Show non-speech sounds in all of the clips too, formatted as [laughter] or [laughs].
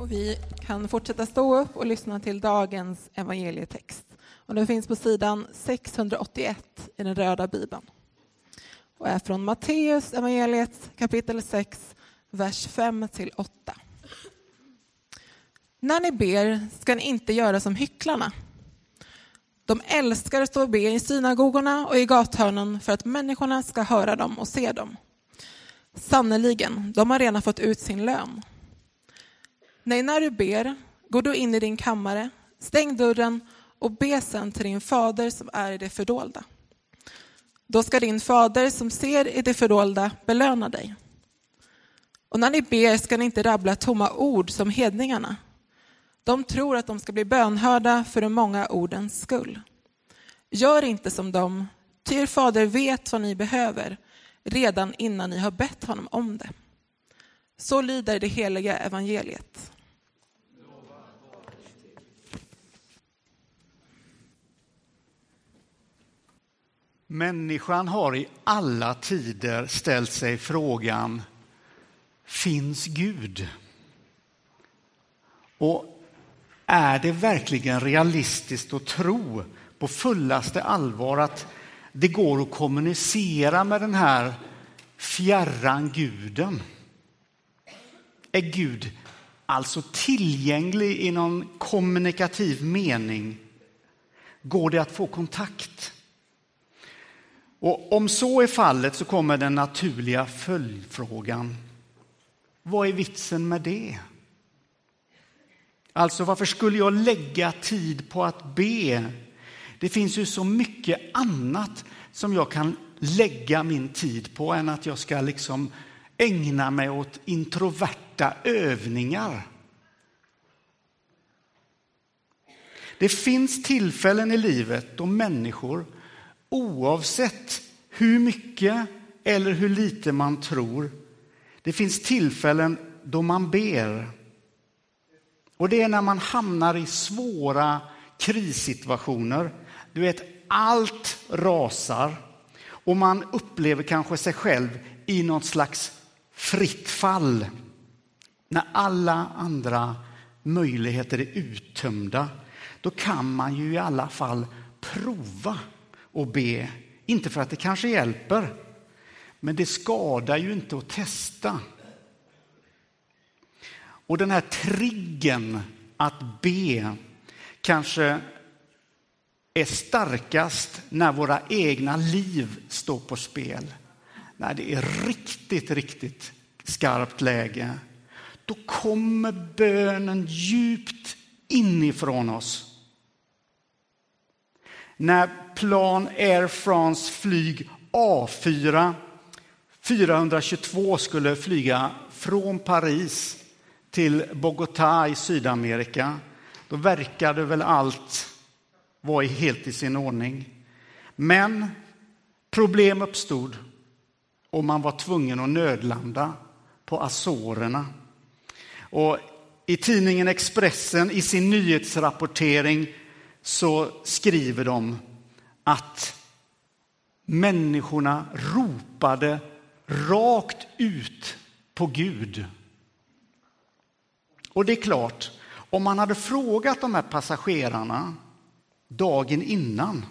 Och vi kan fortsätta stå upp och lyssna till dagens evangelietext. Och den finns på sidan 681 i den röda bibeln. Och är från Matteus evangeliet kapitel 6, vers 5 till 8. När ni ber ska ni inte göra som hycklarna. De älskar att stå och be i synagogorna och i gathörnen för att människorna ska höra dem och se dem. Sannerligen, de har redan fått ut sin lön. Nej, när du ber, gå då in i din kammare, stäng dörren och be sen till din fader som är i det fördolda. Då ska din fader som ser i det fördolda belöna dig. Och när ni ber ska ni inte rabbla tomma ord som hedningarna. De tror att de ska bli bönhörda för de många ordens skull. Gör inte som dem, ty er fader vet vad ni behöver redan innan ni har bett honom om det. Så lyder det heliga evangeliet. Människan har i alla tider ställt sig frågan, finns Gud? Och är det verkligen realistiskt att tro på fullaste allvar att det går att kommunicera med den här fjärran guden? Är Gud alltså tillgänglig i någon kommunikativ mening? Går det att få kontakt? Och om så är fallet så kommer den naturliga följdfrågan. Vad är vitsen med det? Alltså, varför skulle jag lägga tid på att be? Det finns ju så mycket annat som jag kan lägga min tid på än att jag ska liksom ägna mig åt introverta övningar. Det finns tillfällen i livet då människor, oavsett hur mycket eller hur lite man tror, det finns tillfällen då man ber. Och det är när man hamnar i svåra krissituationer. Du vet, allt rasar och man upplever kanske sig själv i något slags fritt fall. När alla andra möjligheter är uttömda, då kan man ju i alla fall prova och be. Inte för att det kanske hjälper, men det skadar ju inte att testa. Och den här triggen att be kanske är starkast när våra egna liv står på spel. När det är riktigt, riktigt skarpt läge. Då kommer bönen djupt inifrån oss. När plan Air France flyg A4 422 skulle flyga från Paris till Bogotá i Sydamerika, då verkade väl allt vara helt i sin ordning. Men problem uppstod och man var tvungen att nödlanda på Azorerna. Och I tidningen Expressen, i sin nyhetsrapportering, så skriver de att människorna ropade rakt ut på Gud. Och det är klart, om man hade frågat de här passagerarna dagen innan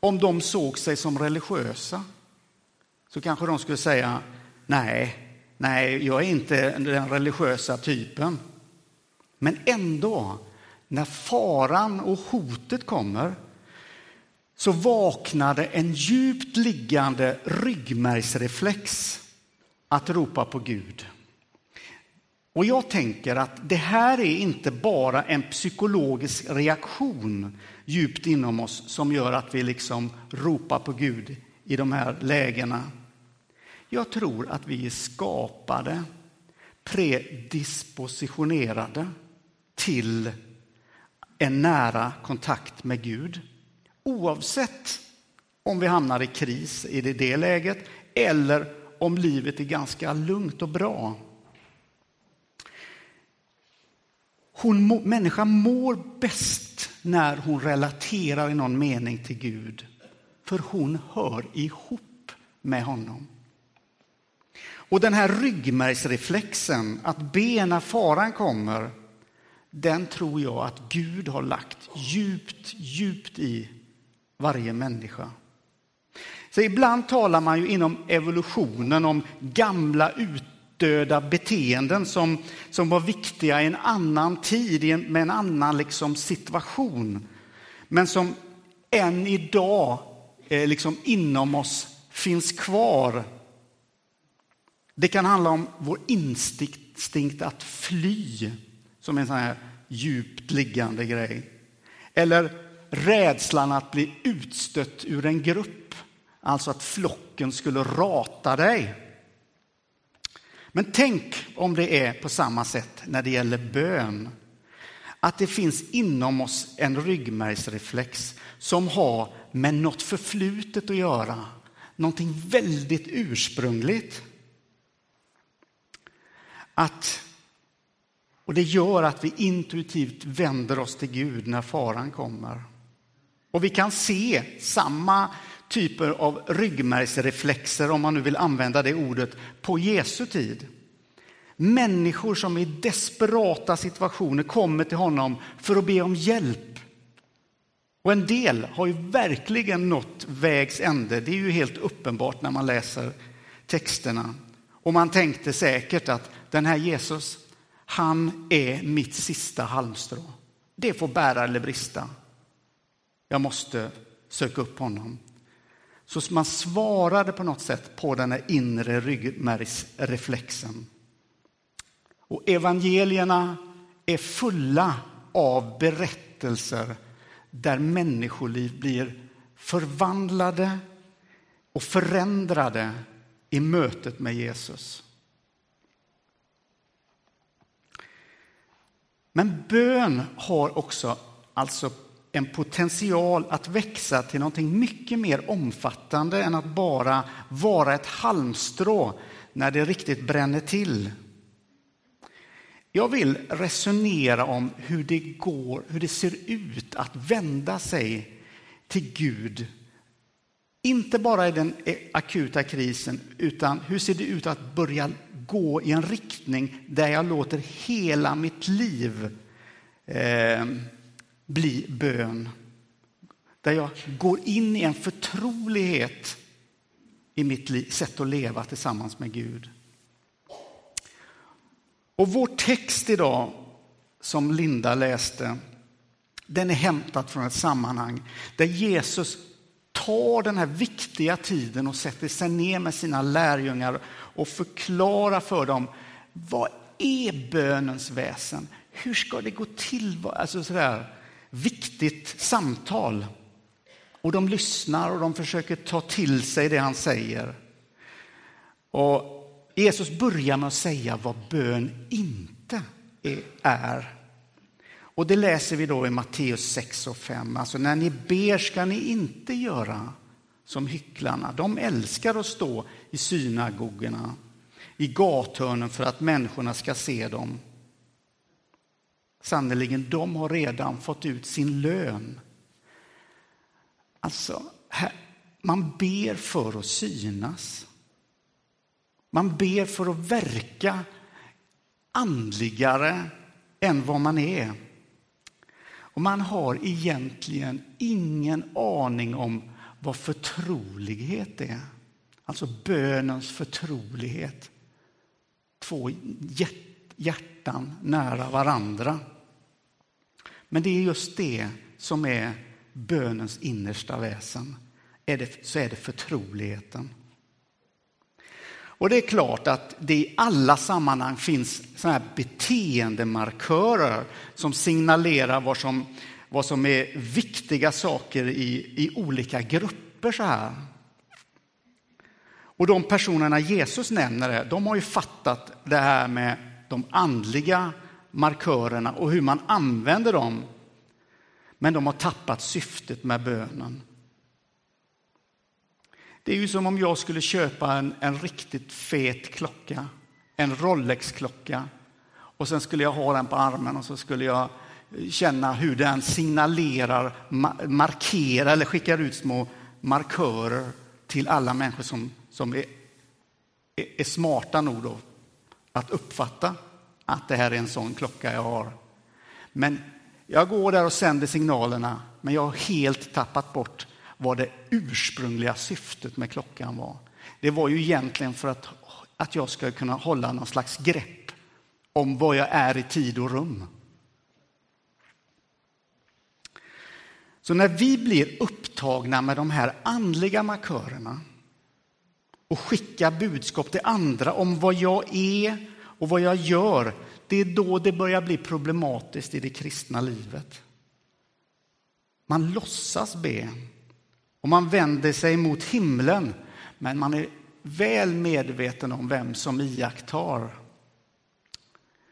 om de såg sig som religiösa så kanske de skulle säga nej, nej, jag är inte den religiösa typen. Men ändå, när faran och hotet kommer så vaknade en djupt liggande ryggmärgsreflex att ropa på Gud. Och jag tänker att det här är inte bara en psykologisk reaktion djupt inom oss som gör att vi liksom ropar på Gud i de här lägena. Jag tror att vi är skapade, predispositionerade till en nära kontakt med Gud. Oavsett om vi hamnar i kris i det, det läget eller om livet är ganska lugnt och bra. Hon, människan mår bäst när hon relaterar i någon mening till Gud. För hon hör ihop med honom. Och den här ryggmärgsreflexen, att be när faran kommer, den tror jag att Gud har lagt djupt, djupt i varje människa. Så ibland talar man ju inom evolutionen om gamla utdöda beteenden som, som var viktiga i en annan tid, med en annan liksom situation. Men som än idag eh, liksom inom oss finns kvar. Det kan handla om vår instinkt att fly, som en sån här djupt liggande grej. Eller rädslan att bli utstött ur en grupp, alltså att flocken skulle rata dig. Men tänk om det är på samma sätt när det gäller bön. Att det finns inom oss en ryggmärgsreflex som har med något förflutet att göra. Någonting väldigt ursprungligt. Att, och det gör att vi intuitivt vänder oss till Gud när faran kommer. Och vi kan se samma typer av ryggmärgsreflexer, om man nu vill använda det ordet, på Jesu tid. Människor som i desperata situationer kommer till honom för att be om hjälp. Och en del har ju verkligen nått vägs ände. Det är ju helt uppenbart när man läser texterna. Och man tänkte säkert att den här Jesus, han är mitt sista halmstrå. Det får bära eller brista. Jag måste söka upp honom. Så man svarade på något sätt på den här inre ryggmärgsreflexen. Och evangelierna är fulla av berättelser där människoliv blir förvandlade och förändrade i mötet med Jesus. Men bön har också alltså en potential att växa till någonting mycket mer omfattande än att bara vara ett halmstrå när det riktigt bränner till. Jag vill resonera om hur det går, hur det ser ut att vända sig till Gud. Inte bara i den e- akuta krisen, utan hur ser det ut att börja gå i en riktning där jag låter hela mitt liv eh, bli bön. Där jag går in i en förtrolighet i mitt liv, sätt att leva tillsammans med Gud. Och vår text idag, som Linda läste, den är hämtad från ett sammanhang där Jesus tar den här viktiga tiden och sätter sig ner med sina lärjungar och förklarar för dem vad är bönens väsen? Hur ska det gå till? Alltså sådär viktigt samtal. Och de lyssnar och de försöker ta till sig det han säger. Och Jesus börjar med att säga vad bön inte är. Och det läser vi då i Matteus 6 och 5. Alltså när ni ber ska ni inte göra som hycklarna. De älskar att stå i synagogorna, i gathörnen för att människorna ska se dem. Sannerligen, de har redan fått ut sin lön. Alltså, här, man ber för att synas. Man ber för att verka andligare än vad man är. Och man har egentligen ingen aning om vad förtrolighet är. Alltså bönens förtrolighet. Två hjärtan nära varandra. Men det är just det som är bönens innersta väsen. Så är det förtroligheten. Och det är klart att det i alla sammanhang finns såna här beteendemarkörer som signalerar vad som, vad som är viktiga saker i, i olika grupper. så här. Och de personerna Jesus nämner, de har ju fattat det här med de andliga markörerna och hur man använder dem. Men de har tappat syftet med bönen. Det är ju som om jag skulle köpa en, en riktigt fet klocka, en Rolex-klocka och sen skulle jag ha den på armen och så skulle jag känna hur den signalerar, markerar eller skickar ut små markörer till alla människor som, som är, är, smarta nog då att uppfatta att det här är en sån klocka jag har. Men jag går där och sänder signalerna, men jag har helt tappat bort vad det ursprungliga syftet med klockan var. Det var ju egentligen för att, att jag ska kunna hålla någon slags grepp om vad jag är i tid och rum. Så när vi blir upptagna med de här andliga markörerna och skickar budskap till andra om vad jag är och vad jag gör, det är då det börjar bli problematiskt i det kristna livet. Man låtsas be och man vänder sig mot himlen, men man är väl medveten om vem som iakttar.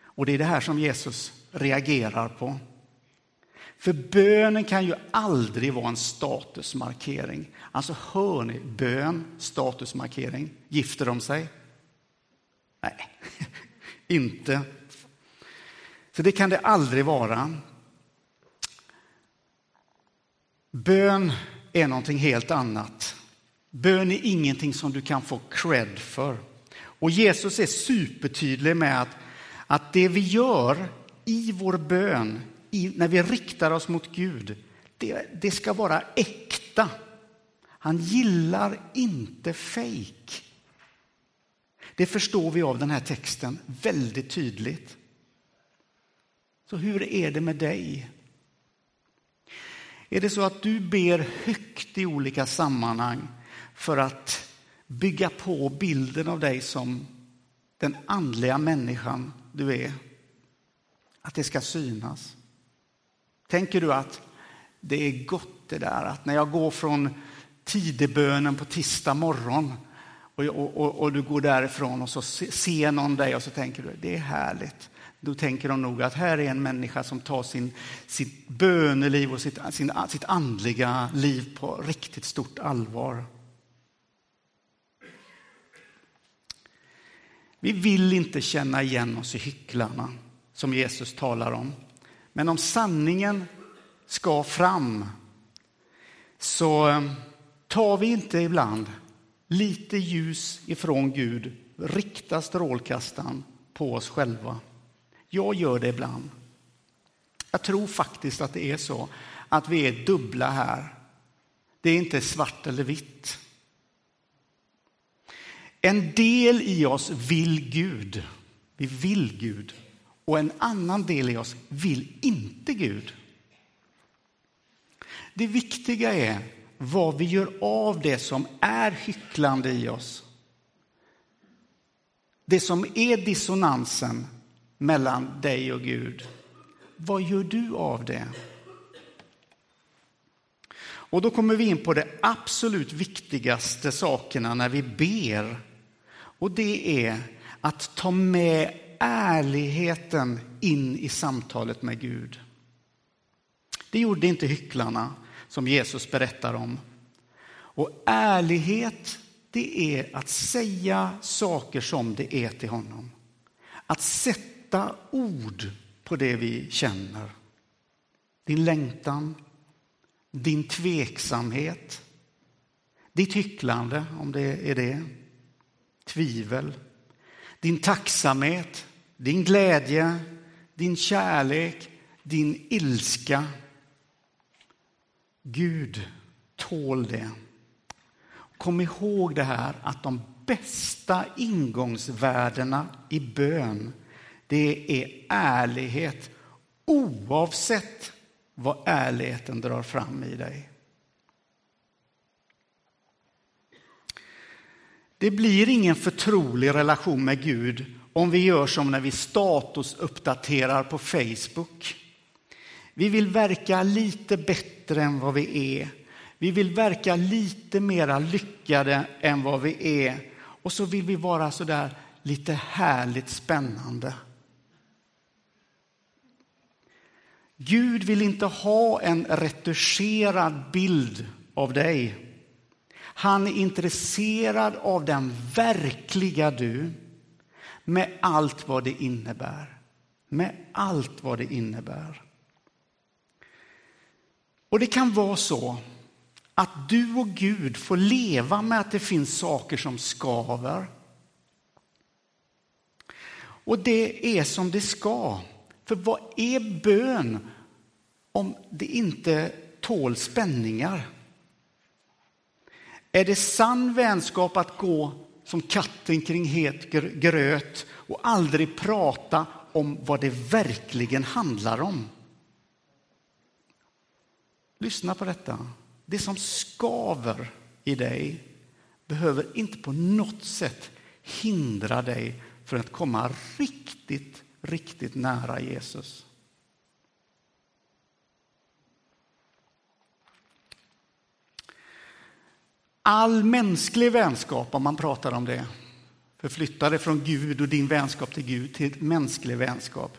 Och det är det här som Jesus reagerar på. För bönen kan ju aldrig vara en statusmarkering. Alltså hör ni, bön, statusmarkering. Gifter de sig? Nej, [laughs] inte. Så det kan det aldrig vara. Bön är någonting helt annat. Bön är ingenting som du kan få cred för. Och Jesus är supertydlig med att, att det vi gör i vår bön, i, när vi riktar oss mot Gud, det, det ska vara äkta. Han gillar inte fejk. Det förstår vi av den här texten väldigt tydligt. Så hur är det med dig? Är det så att du ber högt i olika sammanhang för att bygga på bilden av dig som den andliga människan du är? Att det ska synas? Tänker du att det är gott det där att när jag går från tidebönen på tisdag morgon och, och, och, du går därifrån och så ser någon dig och så tänker du det är härligt. Då tänker de nog att här är en människa som tar sin, sitt böneliv och sitt, sin, sitt andliga liv på riktigt stort allvar. Vi vill inte känna igen oss i hycklarna som Jesus talar om. Men om sanningen ska fram så eh, tar vi inte ibland lite ljus ifrån Gud, riktar strålkastaren på oss själva. Jag gör det ibland. Jag tror faktiskt att det är så att vi är dubbla här. Det är inte svart eller vitt. En del i oss vill Gud. Vi vill Gud. Och en annan del i oss vill inte Gud. Det viktiga är vad vi gör av det som är hycklande i oss. Det som är dissonansen mellan dig och Gud. Vad gör du av det? Och då kommer vi in på de absolut viktigaste sakerna när vi ber. Och det är att ta med ärligheten in i samtalet med Gud. Det gjorde inte hycklarna som Jesus berättar om. Och ärlighet, det är att säga saker som det är till honom. Att sätta sätta ord på det vi känner. Din längtan, din tveksamhet, ditt hycklande, om det är det, tvivel, din tacksamhet, din glädje, din kärlek, din ilska. Gud tål det. Kom ihåg det här att de bästa ingångsvärdena i bön, det är ärlighet oavsett vad ärligheten drar fram i dig. Det blir ingen förtrolig relation med Gud om vi gör som när vi statusuppdaterar på Facebook. Vi vill verka lite bättre än vad vi är. Vi vill verka lite mera lyckade än vad vi är. Och så vill vi vara så där lite härligt spännande. Gud vill inte ha en retuscherad bild av dig. Han är intresserad av den verkliga du med allt vad det innebär. Med allt vad det innebär. Och det kan vara så att du och Gud får leva med att det finns saker som skaver. Och det är som det ska. För vad är bön om det inte tål spänningar? Är det sann vänskap att gå som katten kring het gröt och aldrig prata om vad det verkligen handlar om? Lyssna på detta. Det som skaver i dig behöver inte på något sätt hindra dig från att komma riktigt, riktigt nära Jesus. All mänsklig vänskap, om man pratar om det, förflytta det från Gud och din vänskap till Gud till mänsklig vänskap.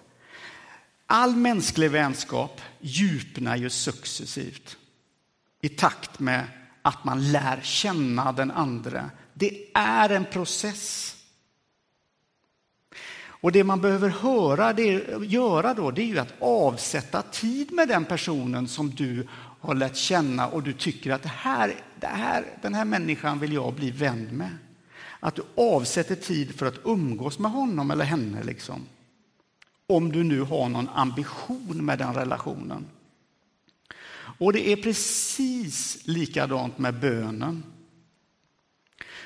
All mänsklig vänskap djupnar ju successivt i takt med att man lär känna den andra. Det är en process. Och det man behöver höra, det, göra då, det är ju att avsätta tid med den personen som du har lärt känna och du tycker att det här, det här, den här människan vill jag bli vän med. Att du avsätter tid för att umgås med honom eller henne. Liksom. Om du nu har någon ambition med den relationen. Och det är precis likadant med bönen.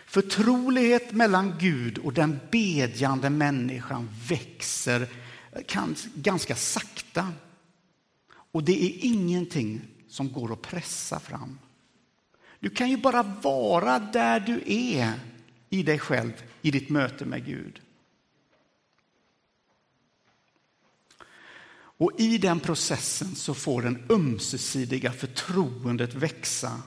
Förtrolighet mellan Gud och den bedjande människan växer ganska sakta. Och det är ingenting som går att pressa fram. Du kan ju bara vara där du är i dig själv, i ditt möte med Gud. Och i den processen så får den ömsesidiga förtroendet växa.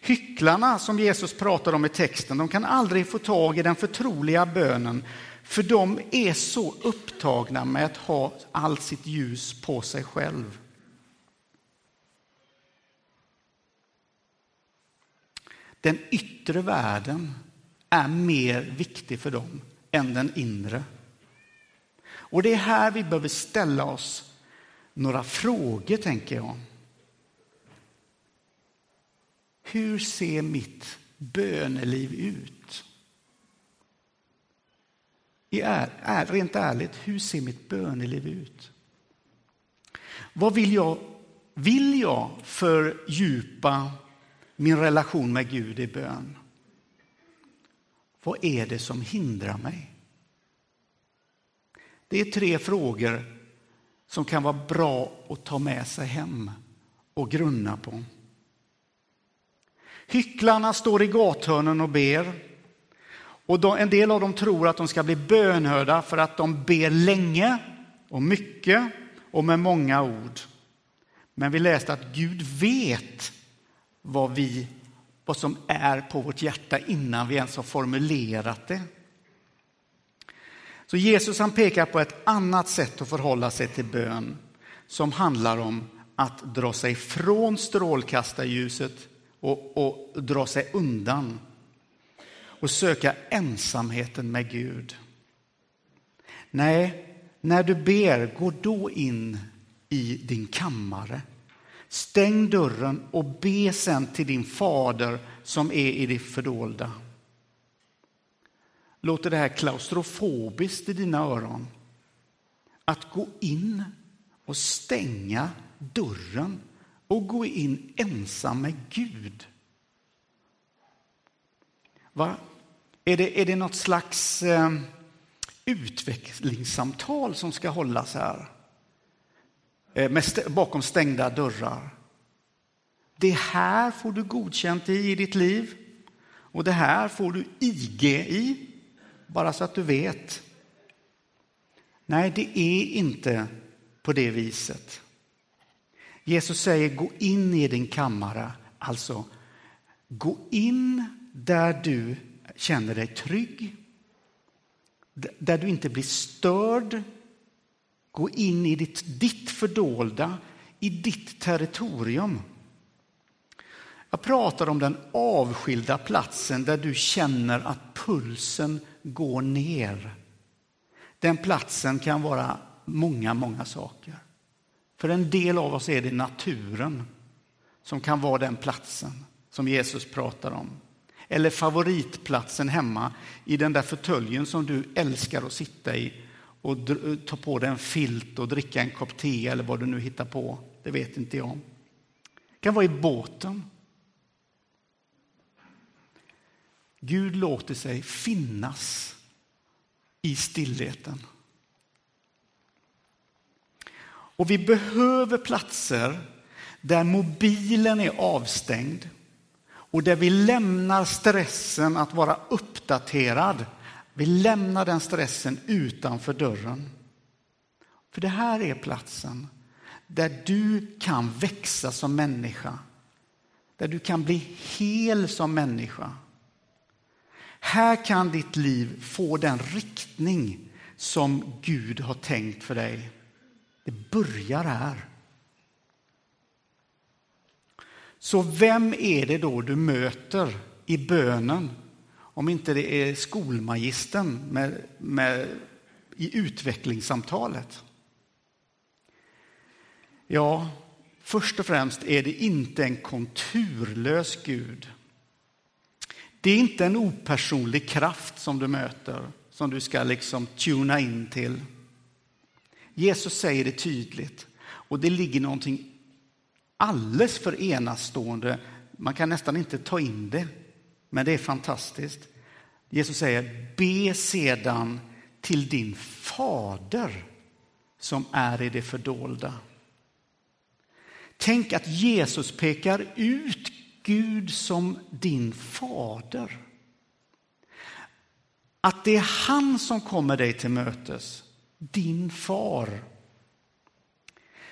Hycklarna som Jesus pratar om i texten, de kan aldrig få tag i den förtroliga bönen för de är så upptagna med att ha allt sitt ljus på sig själv. Den yttre världen är mer viktig för dem än den inre. Och det är här vi behöver ställa oss några frågor, tänker jag. Hur ser mitt böneliv ut? Är, är, rent ärligt, hur ser mitt böneliv ut? Vad vill jag, vill jag fördjupa min relation med Gud i bön? Vad är det som hindrar mig? Det är tre frågor som kan vara bra att ta med sig hem och grunna på. Hycklarna står i gathörnen och ber. Och en del av dem tror att de ska bli bönhörda för att de ber länge och mycket och med många ord. Men vi läste att Gud vet vad, vi, vad som är på vårt hjärta innan vi ens har formulerat det. Så Jesus han pekar på ett annat sätt att förhålla sig till bön som handlar om att dra sig från strålkastarljuset och, och dra sig undan och söka ensamheten med Gud. Nej, när du ber, gå då in i din kammare. Stäng dörren och be sen till din fader som är i det fördolda. Låter det här klaustrofobiskt i dina öron? Att gå in och stänga dörren och gå in ensam med Gud. Va? Är, det, är det något slags eh, utvecklingssamtal som ska hållas här? Eh, st bakom stängda dörrar. Det här får du godkänt i, i ditt liv och det här får du IG i. Bara så att du vet. Nej, det är inte på det viset. Jesus säger gå in i din kammare, alltså gå in där du känner dig trygg, där du inte blir störd. Gå in i ditt, ditt fördolda, i ditt territorium. Jag pratar om den avskilda platsen där du känner att pulsen går ner. Den platsen kan vara många, många saker. För en del av oss är det naturen som kan vara den platsen som Jesus pratar om. Eller favoritplatsen hemma i den där fåtöljen som du älskar att sitta i och ta på dig en filt och dricka en kopp te eller vad du nu hittar på. Det vet inte jag. Det kan vara i båten. Gud låter sig finnas i stillheten. Och vi behöver platser där mobilen är avstängd och där vi lämnar stressen att vara uppdaterad. Vi lämnar den stressen utanför dörren. För det här är platsen där du kan växa som människa. Där du kan bli hel som människa. Här kan ditt liv få den riktning som Gud har tänkt för dig. Det börjar här. Så vem är det då du möter i bönen? Om inte det är skolmagistern med, med, i utvecklingssamtalet. Ja, först och främst är det inte en konturlös Gud. Det är inte en opersonlig kraft som du möter, som du ska liksom tuna in till. Jesus säger det tydligt och det ligger någonting alldeles för enastående. Man kan nästan inte ta in det, men det är fantastiskt. Jesus säger, be sedan till din fader som är i det fördolda. Tänk att Jesus pekar ut Gud som din fader. Att det är han som kommer dig till mötes, din far.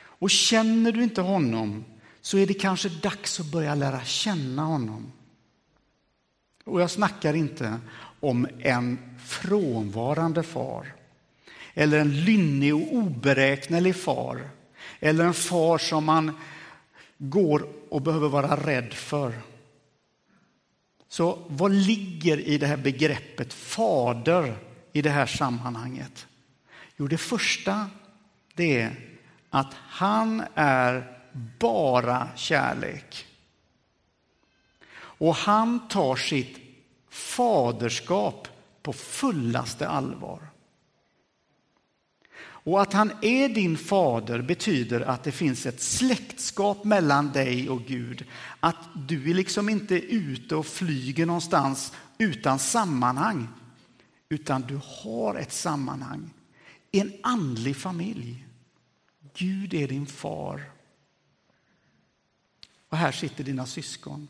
Och känner du inte honom så är det kanske dags att börja lära känna honom. Och jag snackar inte om en frånvarande far eller en lynnig och oberäknelig far eller en far som man går och behöver vara rädd för. Så vad ligger i det här begreppet fader i det här sammanhanget? Jo, det första det är att han är bara kärlek. Och han tar sitt faderskap på fullaste allvar. Och att han är din fader betyder att det finns ett släktskap mellan dig och Gud. Att du är liksom inte ute och flyger någonstans utan sammanhang. Utan du har ett sammanhang. En andlig familj. Gud är din far. Och här sitter dina syskon.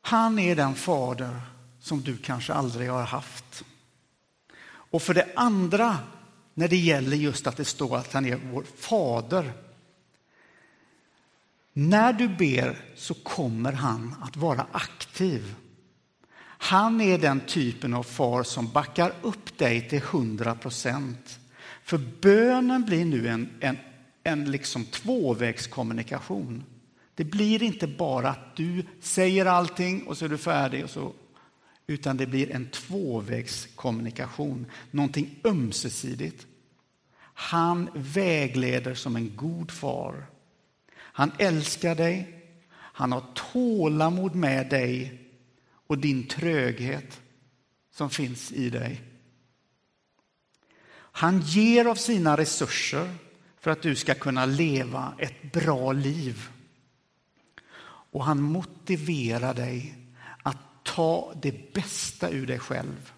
Han är den fader som du kanske aldrig har haft. Och för det andra, när det gäller just att det står att han är vår fader. När du ber så kommer han att vara aktiv. Han är den typen av far som backar upp dig till hundra procent. För bönen blir nu en, en, en liksom tvåvägskommunikation. Det blir inte bara att du säger allting och så är du färdig och så utan det blir en tvåvägskommunikation, någonting ömsesidigt. Han vägleder som en god far. Han älskar dig, han har tålamod med dig och din tröghet som finns i dig. Han ger av sina resurser för att du ska kunna leva ett bra liv. Och han motiverar dig att ta det bästa ur dig själv.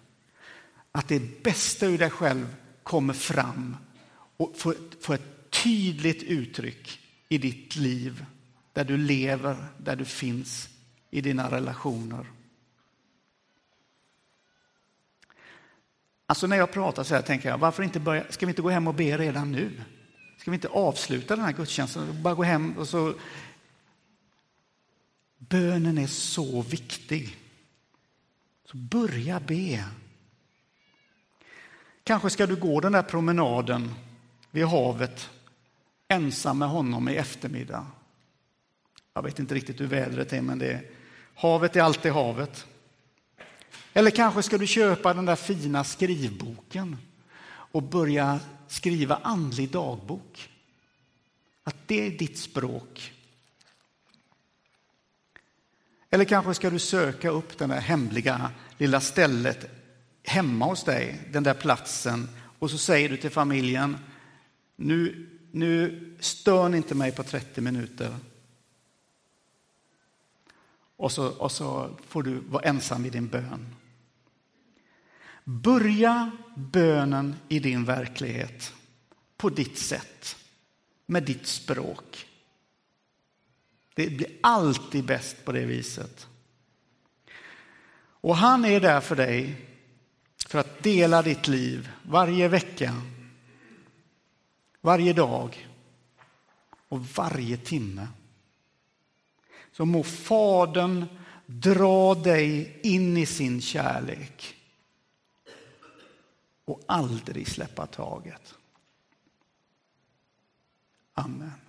Att det bästa ur dig själv kommer fram och får ett tydligt uttryck i ditt liv, där du lever, där du finns, i dina relationer. Alltså när jag pratar så här tänker jag, varför inte börja, ska vi inte gå hem och be redan nu? Ska vi inte avsluta den här gudstjänsten bara gå hem och så... Bönen är så viktig. Så börja be. Kanske ska du gå den där promenaden vid havet ensam med honom i eftermiddag. Jag vet inte riktigt hur vädret är, men det är, havet är alltid havet. Eller kanske ska du köpa den där fina skrivboken och börja skriva andlig dagbok. Att det är ditt språk. Eller kanske ska du söka upp det där hemliga lilla stället hemma hos dig, den där platsen, och så säger du till familjen, nu, nu stör ni inte mig på 30 minuter. Och så, och så får du vara ensam i din bön. Börja bönen i din verklighet på ditt sätt, med ditt språk. Det blir alltid bäst på det viset. Och han är där för dig för att dela ditt liv varje vecka, varje dag och varje timme. Så må Fadern dra dig in i sin kärlek och aldrig släppa taget. Amen.